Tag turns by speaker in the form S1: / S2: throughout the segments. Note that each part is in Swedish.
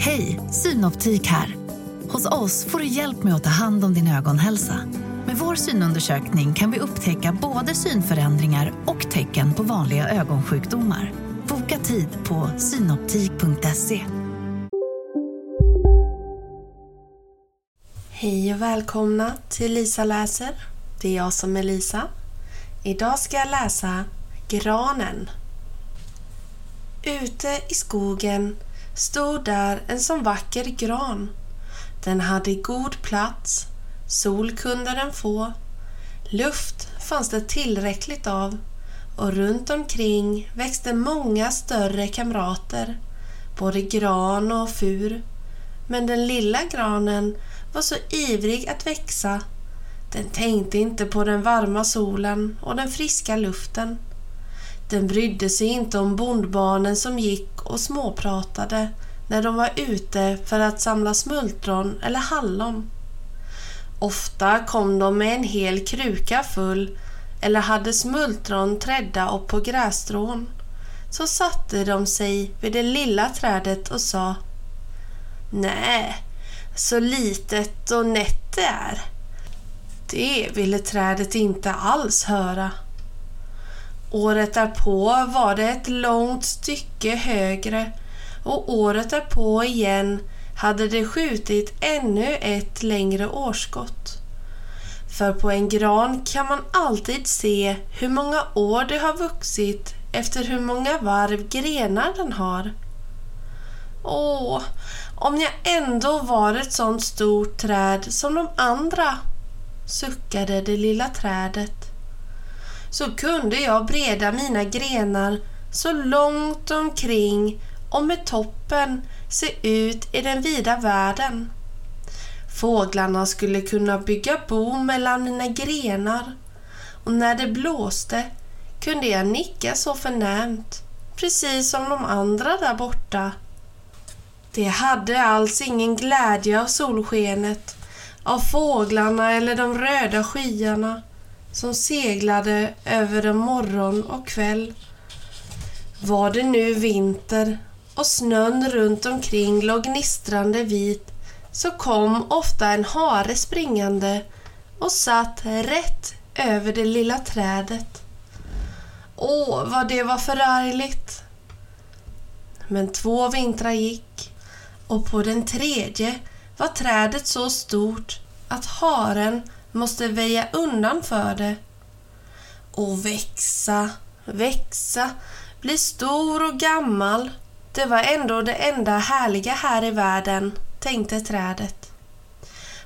S1: Hej, Synoptik här. Hos oss får du hjälp med att ta hand om din ögonhälsa. Med vår synundersökning kan vi upptäcka både synförändringar och tecken på vanliga ögonsjukdomar. Boka tid på synoptik.se.
S2: Hej och välkomna till Lisa läser. Det är jag som är Lisa. Idag ska jag läsa Granen. Ute i skogen stod där en sån vacker gran. Den hade god plats, sol kunde den få, luft fanns det tillräckligt av och runt omkring växte många större kamrater, både gran och fur. Men den lilla granen var så ivrig att växa. Den tänkte inte på den varma solen och den friska luften. Den brydde sig inte om bondbarnen som gick och småpratade när de var ute för att samla smultron eller hallon. Ofta kom de med en hel kruka full eller hade smultron trädda upp på grässtrån. Så satte de sig vid det lilla trädet och sa Nej, så litet och nätt det är. Det ville trädet inte alls höra. Året därpå var det ett långt stycke högre och året därpå igen hade det skjutit ännu ett längre årskott. För på en gran kan man alltid se hur många år det har vuxit efter hur många varv grenar den har. Åh, om jag ändå var ett sånt stort träd som de andra, suckade det lilla trädet. Så kunde jag breda mina grenar så långt omkring och med toppen se ut i den vida världen. Fåglarna skulle kunna bygga bo mellan mina grenar och när det blåste kunde jag nicka så förnämt, precis som de andra där borta. De hade alls ingen glädje av solskenet, av fåglarna eller de röda skyarna som seglade över dem morgon och kväll. Var det nu vinter och snön runt omkring låg gnistrande vit så kom ofta en hare springande och satt rätt över det lilla trädet. Åh, vad det var förargligt! Men två vintrar gick och på den tredje var trädet så stort att haren måste väja undan för det. Och växa, växa, bli stor och gammal. Det var ändå det enda härliga här i världen, tänkte trädet.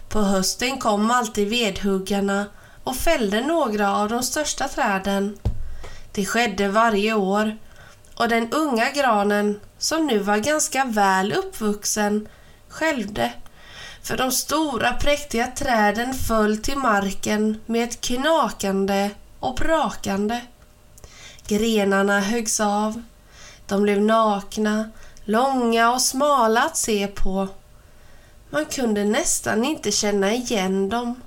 S2: På hösten kom alltid vedhuggarna och fällde några av de största träden. Det skedde varje år och den unga granen, som nu var ganska väl uppvuxen, skälvde för de stora präktiga träden föll till marken med ett knakande och brakande. Grenarna höggs av. De blev nakna, långa och smala att se på. Man kunde nästan inte känna igen dem.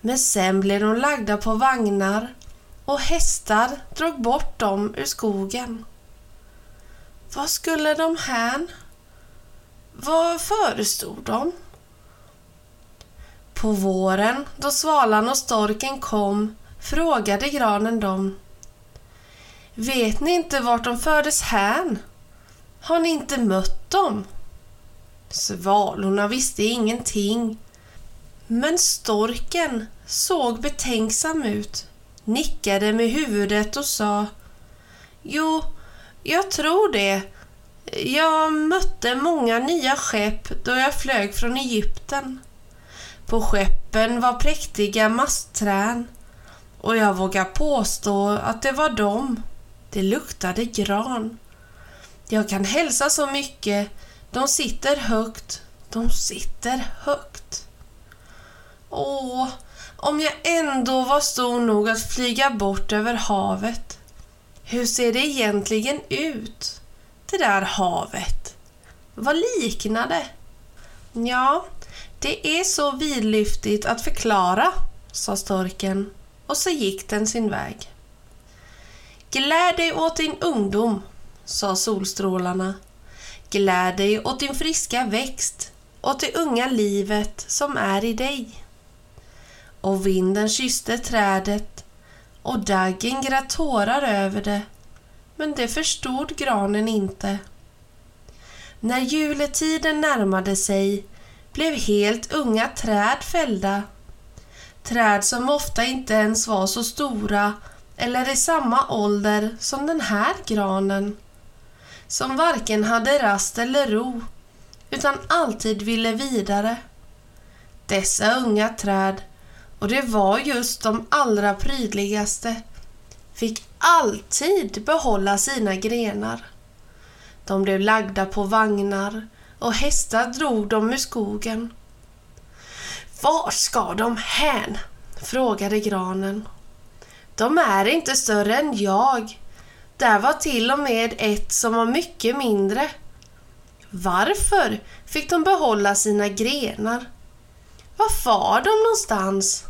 S2: Men sen blev de lagda på vagnar och hästar drog bort dem ur skogen. Vad skulle de hän? Vad förestod de? På våren, då svalan och storken kom, frågade granen dem. Vet ni inte vart de fördes hän? Har ni inte mött dem? Svalorna visste ingenting. Men storken såg betänksam ut, nickade med huvudet och sa Jo, jag tror det. Jag mötte många nya skepp då jag flög från Egypten. På skeppen var präktiga mastträn och jag vågar påstå att det var dem. Det luktade gran. Jag kan hälsa så mycket. De sitter högt. De sitter högt. Åh, om jag ändå var stor nog att flyga bort över havet. Hur ser det egentligen ut? Det där havet. Vad liknar det? Ja, det är så vidlyftigt att förklara, sa storken och så gick den sin väg. Gläd dig åt din ungdom, sa solstrålarna. Gläd dig åt din friska växt, åt det unga livet som är i dig. Och vinden kysste trädet och daggen grät tårar över det, men det förstod granen inte. När juletiden närmade sig blev helt unga träd fällda. Träd som ofta inte ens var så stora eller i samma ålder som den här granen. Som varken hade rast eller ro, utan alltid ville vidare. Dessa unga träd, och det var just de allra prydligaste, fick alltid behålla sina grenar. De blev lagda på vagnar och hästar drog dem ur skogen. Var ska de hän? frågade granen. De är inte större än jag. Där var till och med ett som var mycket mindre. Varför fick de behålla sina grenar? Var far de någonstans?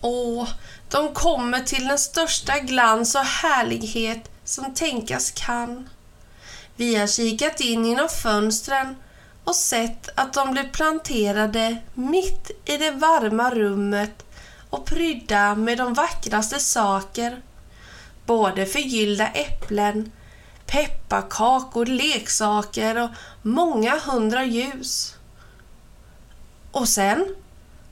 S2: Åh, de kommer till den största glans och härlighet som tänkas kan. Vi har kikat in genom fönstren och sett att de blev planterade mitt i det varma rummet och prydda med de vackraste saker. Både förgyllda äpplen, pepparkakor, leksaker och många hundra ljus. Och sen?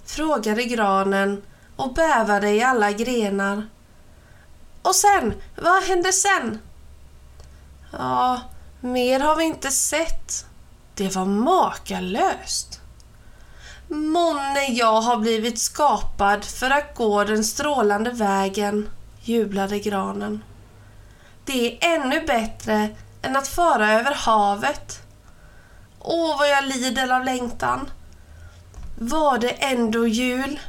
S2: frågade granen och bävade i alla grenar. Och sen? Vad hände sen? Ja, mer har vi inte sett. Det var makalöst. Månne jag har blivit skapad för att gå den strålande vägen, jublade granen. Det är ännu bättre än att fara över havet. Åh, vad jag lider av längtan. Var det ändå jul?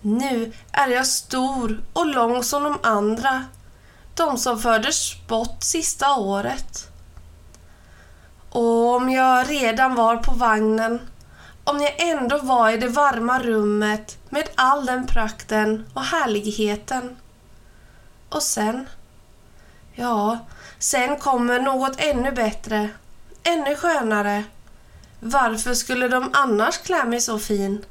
S2: Nu är jag stor och lång som de andra, de som fördes bort sista året. Och om jag redan var på vagnen, om jag ändå var i det varma rummet med all den prakten och härligheten. Och sen? Ja, sen kommer något ännu bättre, ännu skönare. Varför skulle de annars klä mig så fin?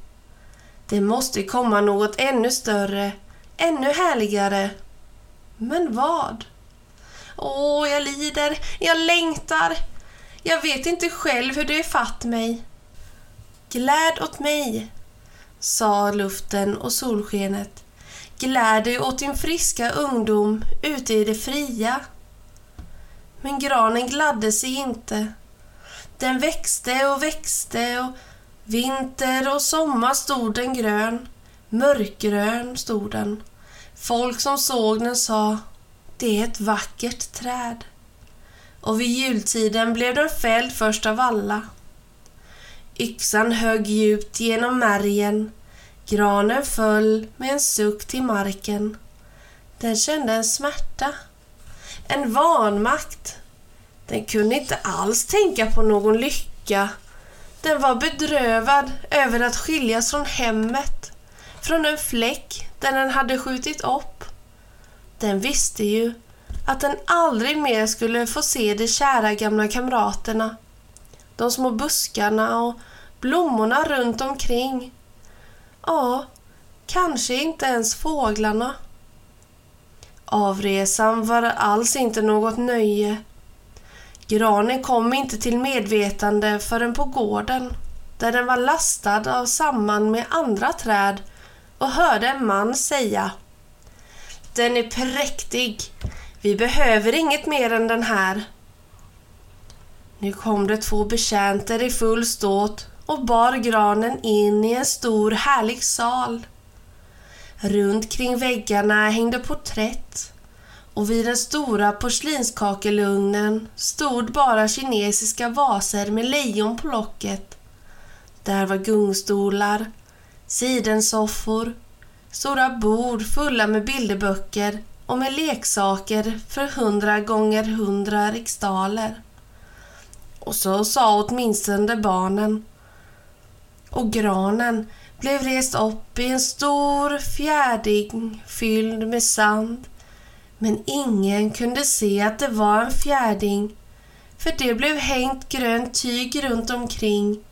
S2: Det måste komma något ännu större, ännu härligare. Men vad? Åh, jag lider, jag längtar, jag vet inte själv hur det är fatt mig. Gläd åt mig, sa luften och solskenet. Gläd dig åt din friska ungdom ute i det fria. Men granen gladde sig inte. Den växte och växte och vinter och sommar stod den grön. Mörkgrön stod den. Folk som såg den sa, det är ett vackert träd och vid jultiden blev den fälld först av alla. Yxan högg djupt genom märgen, granen föll med en suck till marken. Den kände en smärta, en vanmakt. Den kunde inte alls tänka på någon lycka. Den var bedrövad över att skiljas från hemmet, från en fläck där den hade skjutit upp. Den visste ju att den aldrig mer skulle få se de kära gamla kamraterna. De små buskarna och blommorna runt omkring. Ja, kanske inte ens fåglarna. Avresan var alls inte något nöje. Granen kom inte till medvetande förrän på gården, där den var lastad av samman med andra träd och hörde en man säga Den är präktig. Vi behöver inget mer än den här. Nu kom det två betjänter i full ståt och bar granen in i en stor härlig sal. Runt kring väggarna hängde porträtt och vid den stora porslinskakelugnen stod bara kinesiska vaser med lejon på locket. Där var gungstolar, sidensoffor, stora bord fulla med bilderböcker och med leksaker för hundra gånger hundra riksdaler. Och så sa åtminstone barnen. Och granen blev rest upp i en stor fjärding fylld med sand. Men ingen kunde se att det var en fjärding för det blev hängt grönt tyg runt omkring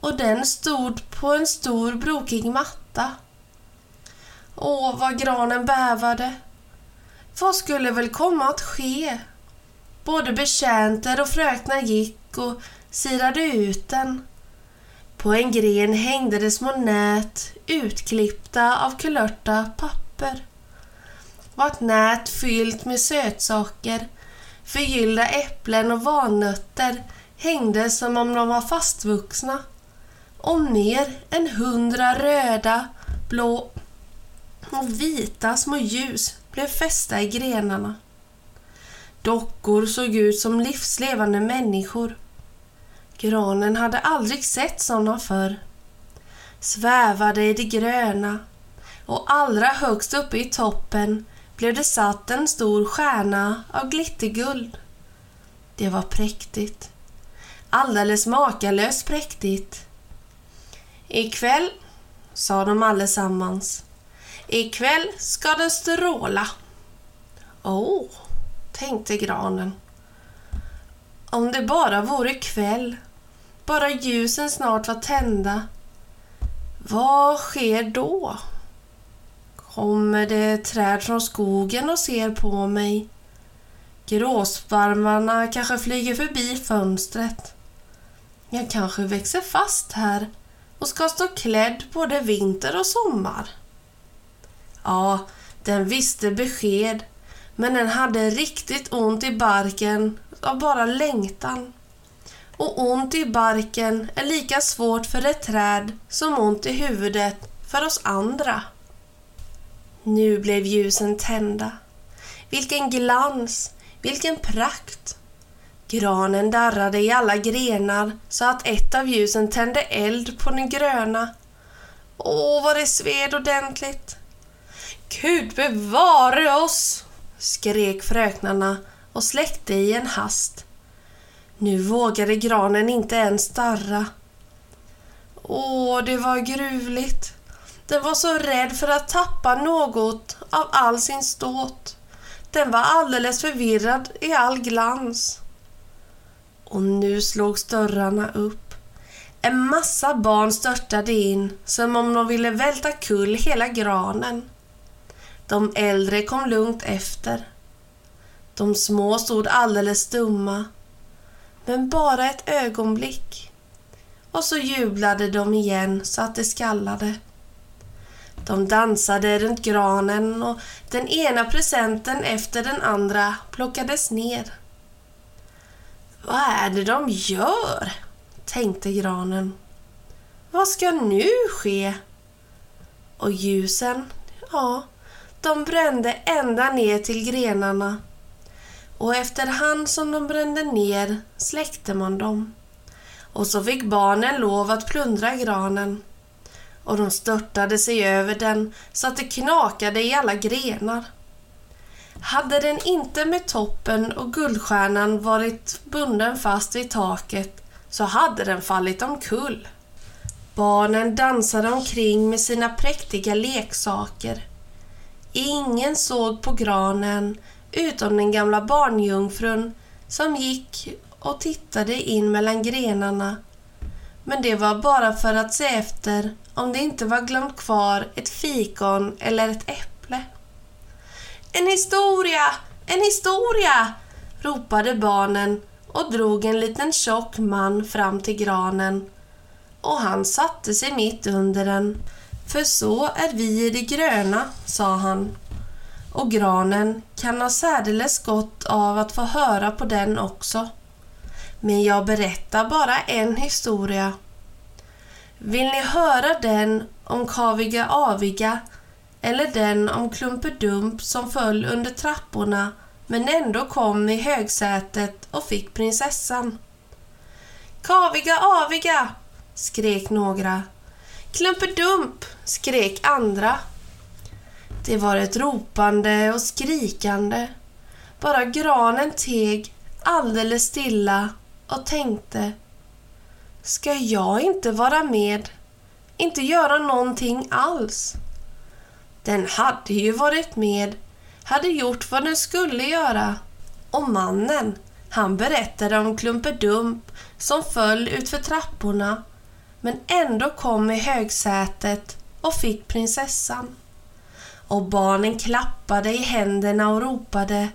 S2: och den stod på en stor brokig matta. Åh, vad granen bävade. Vad skulle väl komma att ske? Både betjänter och fröknar gick och sirade ut den. På en gren hängde det små nät utklippta av kulörta papper. Vart nät fyllt med sötsaker, förgyllda äpplen och valnötter hängde som om de var fastvuxna. Och mer än hundra röda, blå och vita små ljus blev fästa i grenarna. Dockor såg ut som livslevande människor. Granen hade aldrig sett sådana förr. Svävade i det gröna och allra högst uppe i toppen blev det satt en stor stjärna av glitterguld. Det var präktigt. Alldeles makalöst präktigt. Ikväll, sa de allesammans, ikväll ska den stråla. Åh, oh, tänkte granen. Om det bara vore kväll, bara ljusen snart var tända. Vad sker då? Kommer det träd från skogen och ser på mig? Gråsparvarna kanske flyger förbi fönstret. Jag kanske växer fast här och ska stå klädd både vinter och sommar. Ja, den visste besked, men den hade riktigt ont i barken av bara längtan. Och ont i barken är lika svårt för ett träd som ont i huvudet för oss andra. Nu blev ljusen tända. Vilken glans, vilken prakt! Granen darrade i alla grenar så att ett av ljusen tände eld på den gröna. Åh, vad det sved ordentligt! Gud bevare oss! skrek fröknarna och släckte i en hast. Nu vågade granen inte ens darra. Åh, det var gruvligt. Den var så rädd för att tappa något av all sin ståt. Den var alldeles förvirrad i all glans. Och nu slogs dörrarna upp. En massa barn störtade in som om de ville välta kull hela granen. De äldre kom lugnt efter. De små stod alldeles stumma. Men bara ett ögonblick. Och så jublade de igen så att det skallade. De dansade runt granen och den ena presenten efter den andra plockades ner. Vad är det de gör? tänkte granen. Vad ska nu ske? Och ljusen, ja, de brände ända ner till grenarna. Och efterhand som de brände ner släckte man dem. Och så fick barnen lov att plundra granen och de störtade sig över den så att det knakade i alla grenar. Hade den inte med toppen och guldstjärnan varit bunden fast vid taket så hade den fallit omkull. Barnen dansade omkring med sina präktiga leksaker. Ingen såg på granen utom den gamla barnjungfrun som gick och tittade in mellan grenarna. Men det var bara för att se efter om det inte var glömt kvar ett fikon eller ett äpple. En historia! En historia! ropade barnen och drog en liten tjock man fram till granen och han satte sig mitt under den. För så är vi i det gröna, sa han. Och granen kan ha särdeles gott av att få höra på den också. Men jag berättar bara en historia vill ni höra den om Kaviga Aviga eller den om Klumpedump som föll under trapporna men ändå kom i högsätet och fick prinsessan? Kaviga Aviga! skrek några. Klumpedump! Skrek andra. Det var ett ropande och skrikande. Bara granen teg alldeles stilla och tänkte Ska jag inte vara med? Inte göra någonting alls? Den hade ju varit med, hade gjort vad den skulle göra. Och mannen, Han berättade om Klumpedump som föll utför trapporna men ändå kom i högsätet och fick prinsessan. Och barnen klappade i händerna och ropade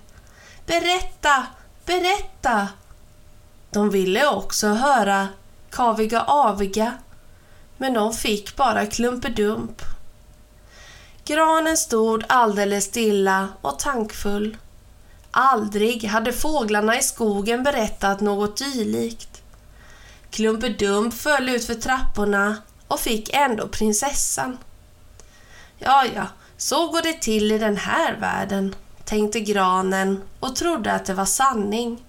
S2: Berätta, berätta! De ville också höra Kaviga aviga, men de fick bara Klumpedump. Granen stod alldeles stilla och tankfull. Aldrig hade fåglarna i skogen berättat något dylikt. Klumpedump föll ut för trapporna och fick ändå prinsessan. Ja, ja, så går det till i den här världen, tänkte granen och trodde att det var sanning.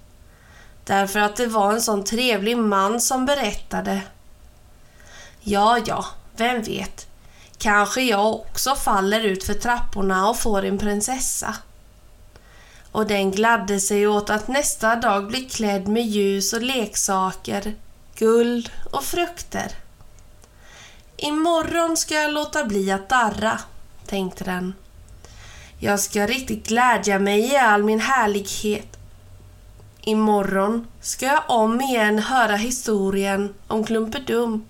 S2: Därför att det var en sån trevlig man som berättade. Ja, ja, vem vet. Kanske jag också faller ut för trapporna och får en prinsessa. Och den gladde sig åt att nästa dag bli klädd med ljus och leksaker, guld och frukter. Imorgon ska jag låta bli att darra, tänkte den. Jag ska riktigt glädja mig i all min härlighet. Imorgon ska jag om igen höra historien om Klumpedum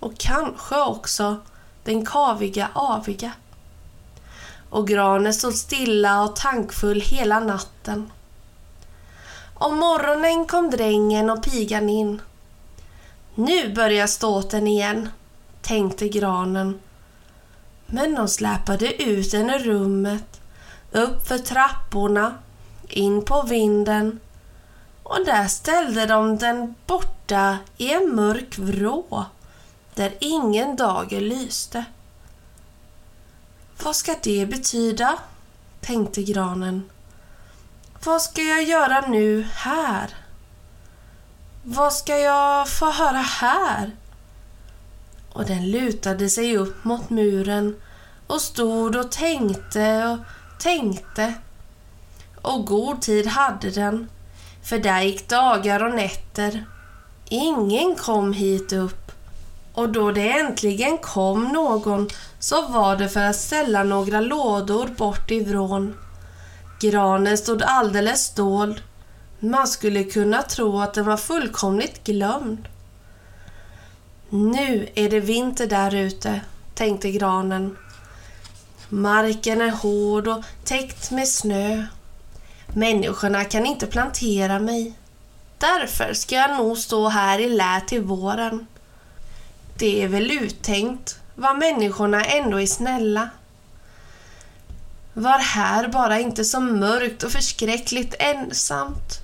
S2: och kanske också den kaviga aviga. Och granen stod stilla och tankfull hela natten. Om morgonen kom drängen och pigan in. Nu börjar ståten igen, tänkte granen. Men de släpade ut henne ur rummet, upp för trapporna, in på vinden och där ställde de den borta i en mörk vrå där ingen dager lyste. Vad ska det betyda? tänkte granen. Vad ska jag göra nu här? Vad ska jag få höra här? Och den lutade sig upp mot muren och stod och tänkte och tänkte. Och god tid hade den, för där gick dagar och nätter. Ingen kom hit upp. Och då det äntligen kom någon så var det för att ställa några lådor bort i vrån. Granen stod alldeles dold. Man skulle kunna tro att den var fullkomligt glömd. Nu är det vinter där ute, tänkte granen. Marken är hård och täckt med snö. Människorna kan inte plantera mig. Därför ska jag nog stå här i lä till våren. Det är väl uttänkt, vad människorna ändå är snälla. Var här bara inte så mörkt och förskräckligt ensamt.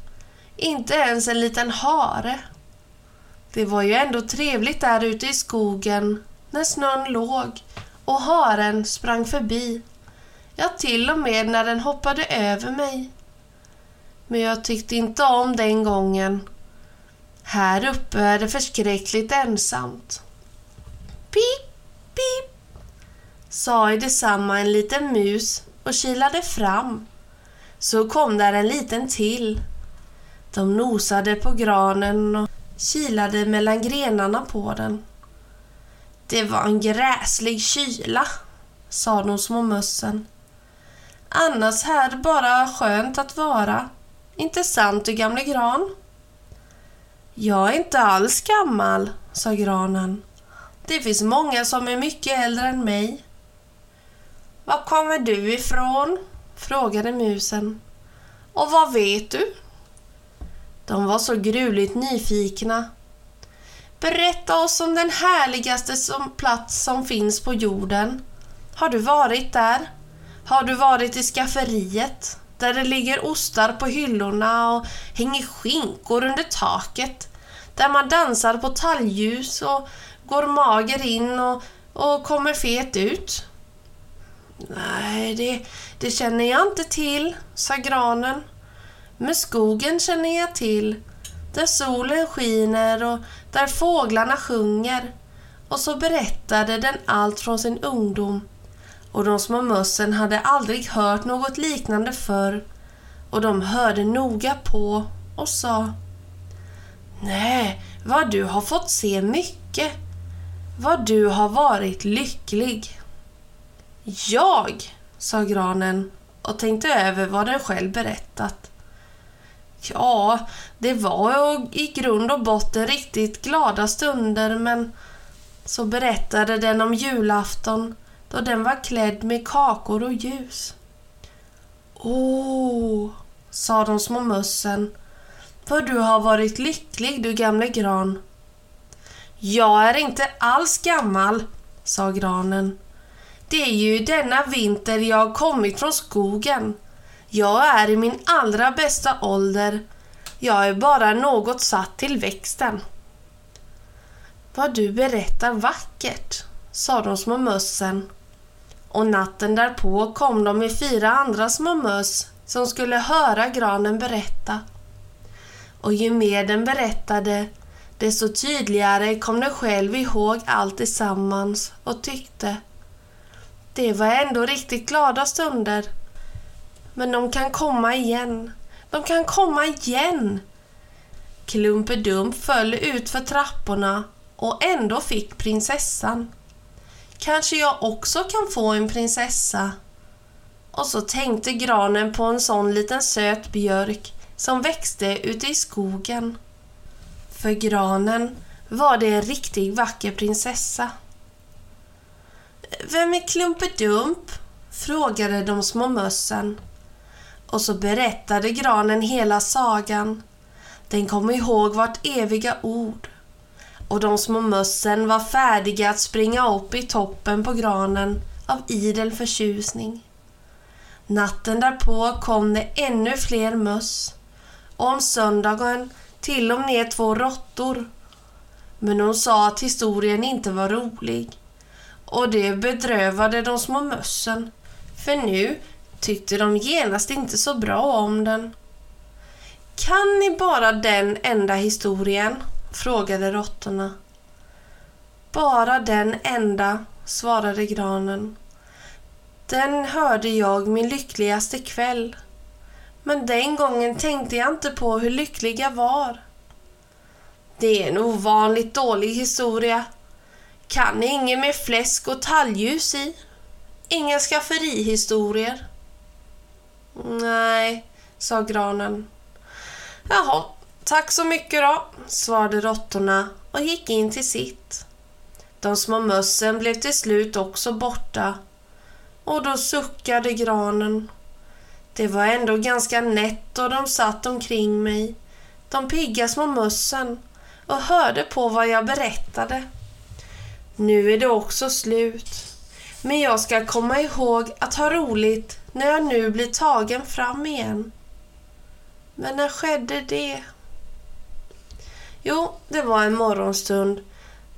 S2: Inte ens en liten hare. Det var ju ändå trevligt där ute i skogen när snön låg och haren sprang förbi. Ja, till och med när den hoppade över mig. Men jag tyckte inte om den gången. Här uppe är det förskräckligt ensamt. Pip, pip, sa i detsamma en liten mus och kilade fram. Så kom där en liten till. De nosade på granen och kilade mellan grenarna på den. Det var en gräslig kyla, sa de små mössen. Annars här bara skönt att vara. Inte sant du gamle gran? Jag är inte alls gammal, sa granen. Det finns många som är mycket äldre än mig. Var kommer du ifrån? frågade musen. Och vad vet du? De var så gruvligt nyfikna. Berätta oss om den härligaste som plats som finns på jorden. Har du varit där? Har du varit i skafferiet? Där det ligger ostar på hyllorna och hänger skinkor under taket. Där man dansar på talgljus och går mager in och, och kommer fet ut. Nej, det, det känner jag inte till, sa granen. Men skogen känner jag till, där solen skiner och där fåglarna sjunger. Och så berättade den allt från sin ungdom. Och de små mössen hade aldrig hört något liknande förr och de hörde noga på och sa Nej, vad du har fått se mycket. Vad du har varit lycklig. Jag, sa granen och tänkte över vad den själv berättat. Ja, det var i grund och botten riktigt glada stunder men så berättade den om julafton då den var klädd med kakor och ljus. Åh, sa de små mössen, vad du har varit lycklig du gamle gran. Jag är inte alls gammal, sa granen. Det är ju denna vinter jag har kommit från skogen. Jag är i min allra bästa ålder. Jag är bara något satt till växten. Vad du berättar vackert, sa de små mössen. Och natten därpå kom de med fyra andra små möss som skulle höra granen berätta. Och ju mer den berättade, desto tydligare kom den själv ihåg allt tillsammans och tyckte det var ändå riktigt glada stunder. Men de kan komma igen. De kan komma igen. Klumpedump föll ut för trapporna och ändå fick prinsessan. Kanske jag också kan få en prinsessa. Och så tänkte granen på en sån liten söt björk som växte ute i skogen. För granen var det en riktigt vacker prinsessa. Vem är Klumpedump? frågade de små mössen. Och så berättade granen hela sagan. Den kom ihåg vart eviga ord. Och de små mössen var färdiga att springa upp i toppen på granen av idel förtjusning. Natten därpå kom det ännu fler möss och om söndagen till och med två råttor. Men hon sa att historien inte var rolig och det bedrövade de små mössen för nu tyckte de genast inte så bra om den. Kan ni bara den enda historien? frågade råttorna. Bara den enda, svarade granen. Den hörde jag min lyckligaste kväll. Men den gången tänkte jag inte på hur lycklig jag var. Det är en ovanligt dålig historia. Kan ni inget med fläsk och talljus i? Inga skafferihistorier? Nej, sa granen. Jaha, tack så mycket då, svarade råttorna och gick in till sitt. De små mössen blev till slut också borta och då suckade granen. Det var ändå ganska nätt och de satt omkring mig, de pigga små mössen, och hörde på vad jag berättade. Nu är det också slut, men jag ska komma ihåg att ha roligt när jag nu blir tagen fram igen. Men när skedde det? Jo, det var en morgonstund.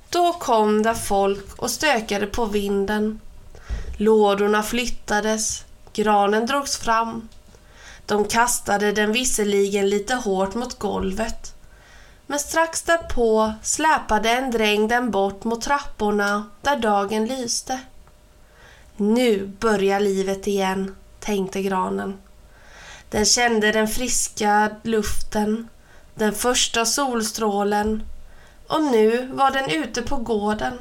S2: Då kom där folk och stökade på vinden. Lådorna flyttades, granen drogs fram. De kastade den visserligen lite hårt mot golvet. Men strax därpå släpade en dräng den bort mot trapporna där dagen lyste. Nu börjar livet igen, tänkte granen. Den kände den friska luften, den första solstrålen och nu var den ute på gården.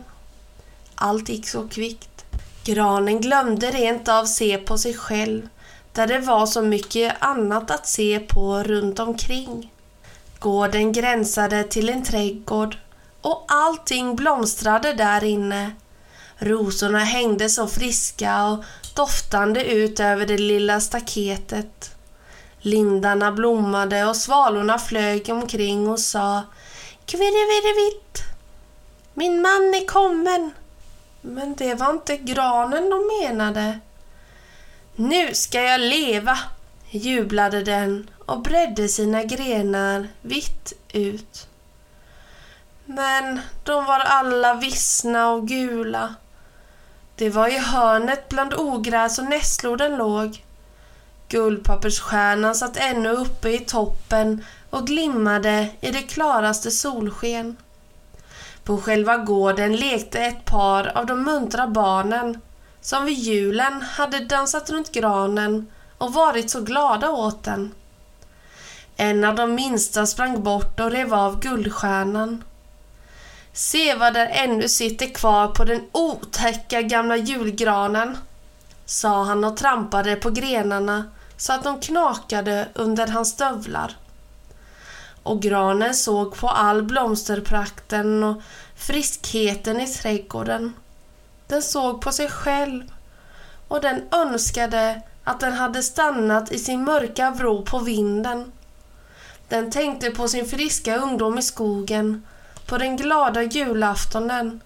S2: Allt gick så kvickt. Granen glömde rent av se på sig själv där det var så mycket annat att se på runt omkring. Gården gränsade till en trädgård och allting blomstrade där inne. Rosorna hängde så friska och doftande ut över det lilla staketet. Lindarna blommade och svalorna flög omkring och sa Kvirrevirrevitt! Min man är kommen! Men det var inte granen de menade. Nu ska jag leva, jublade den och bredde sina grenar vitt ut. Men de var alla vissna och gula. Det var i hörnet bland ogräs och nässlor den låg. Guldpappersstjärnan satt ännu uppe i toppen och glimmade i det klaraste solsken. På själva gården lekte ett par av de muntra barnen som vid julen hade dansat runt granen och varit så glada åt den. En av de minsta sprang bort och rev av guldstjärnan. Se vad där ännu sitter kvar på den otäcka gamla julgranen, sa han och trampade på grenarna så att de knakade under hans stövlar. och granen såg på all blomsterprakten och friskheten i trädgården. Den såg på sig själv och den önskade att den hade stannat i sin mörka vrå på vinden. Den tänkte på sin friska ungdom i skogen, på den glada julaftonen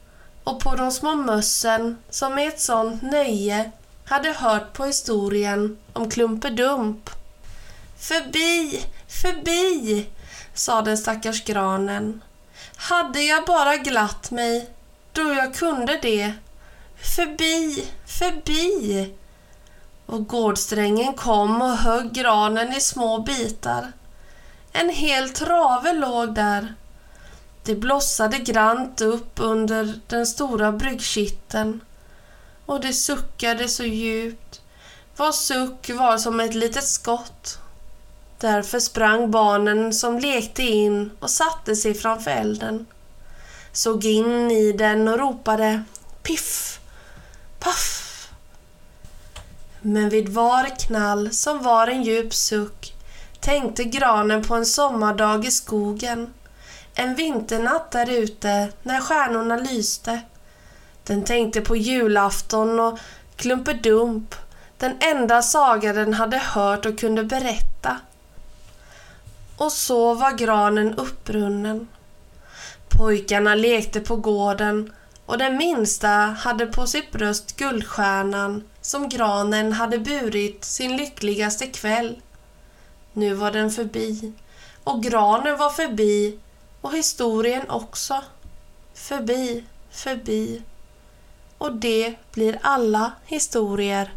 S2: och på de små mössen som med ett sånt nöje hade hört på historien om Klumpedump. Förbi, förbi, sa den stackars granen. Hade jag bara glatt mig då jag kunde det. Förbi, förbi. Och gårdsträngen kom och högg granen i små bitar. En hel trave låg där. Det blossade grant upp under den stora bryggkitteln och det suckade så djupt. Var suck var som ett litet skott. Därför sprang barnen som lekte in och satte sig framför elden. Såg in i den och ropade piff, paff. Men vid var knall som var en djup suck tänkte granen på en sommardag i skogen. En vinternatt där ute när stjärnorna lyste. Den tänkte på julafton och Klumpedump, den enda saga den hade hört och kunde berätta. Och så var granen upprunnen. Pojkarna lekte på gården och den minsta hade på sitt bröst guldstjärnan som granen hade burit sin lyckligaste kväll. Nu var den förbi och granen var förbi och historien också. Förbi, förbi. Och det blir alla historier.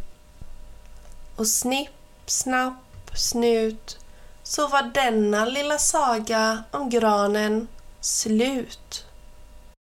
S2: Och snipp, snapp, snut så var denna lilla saga om granen slut.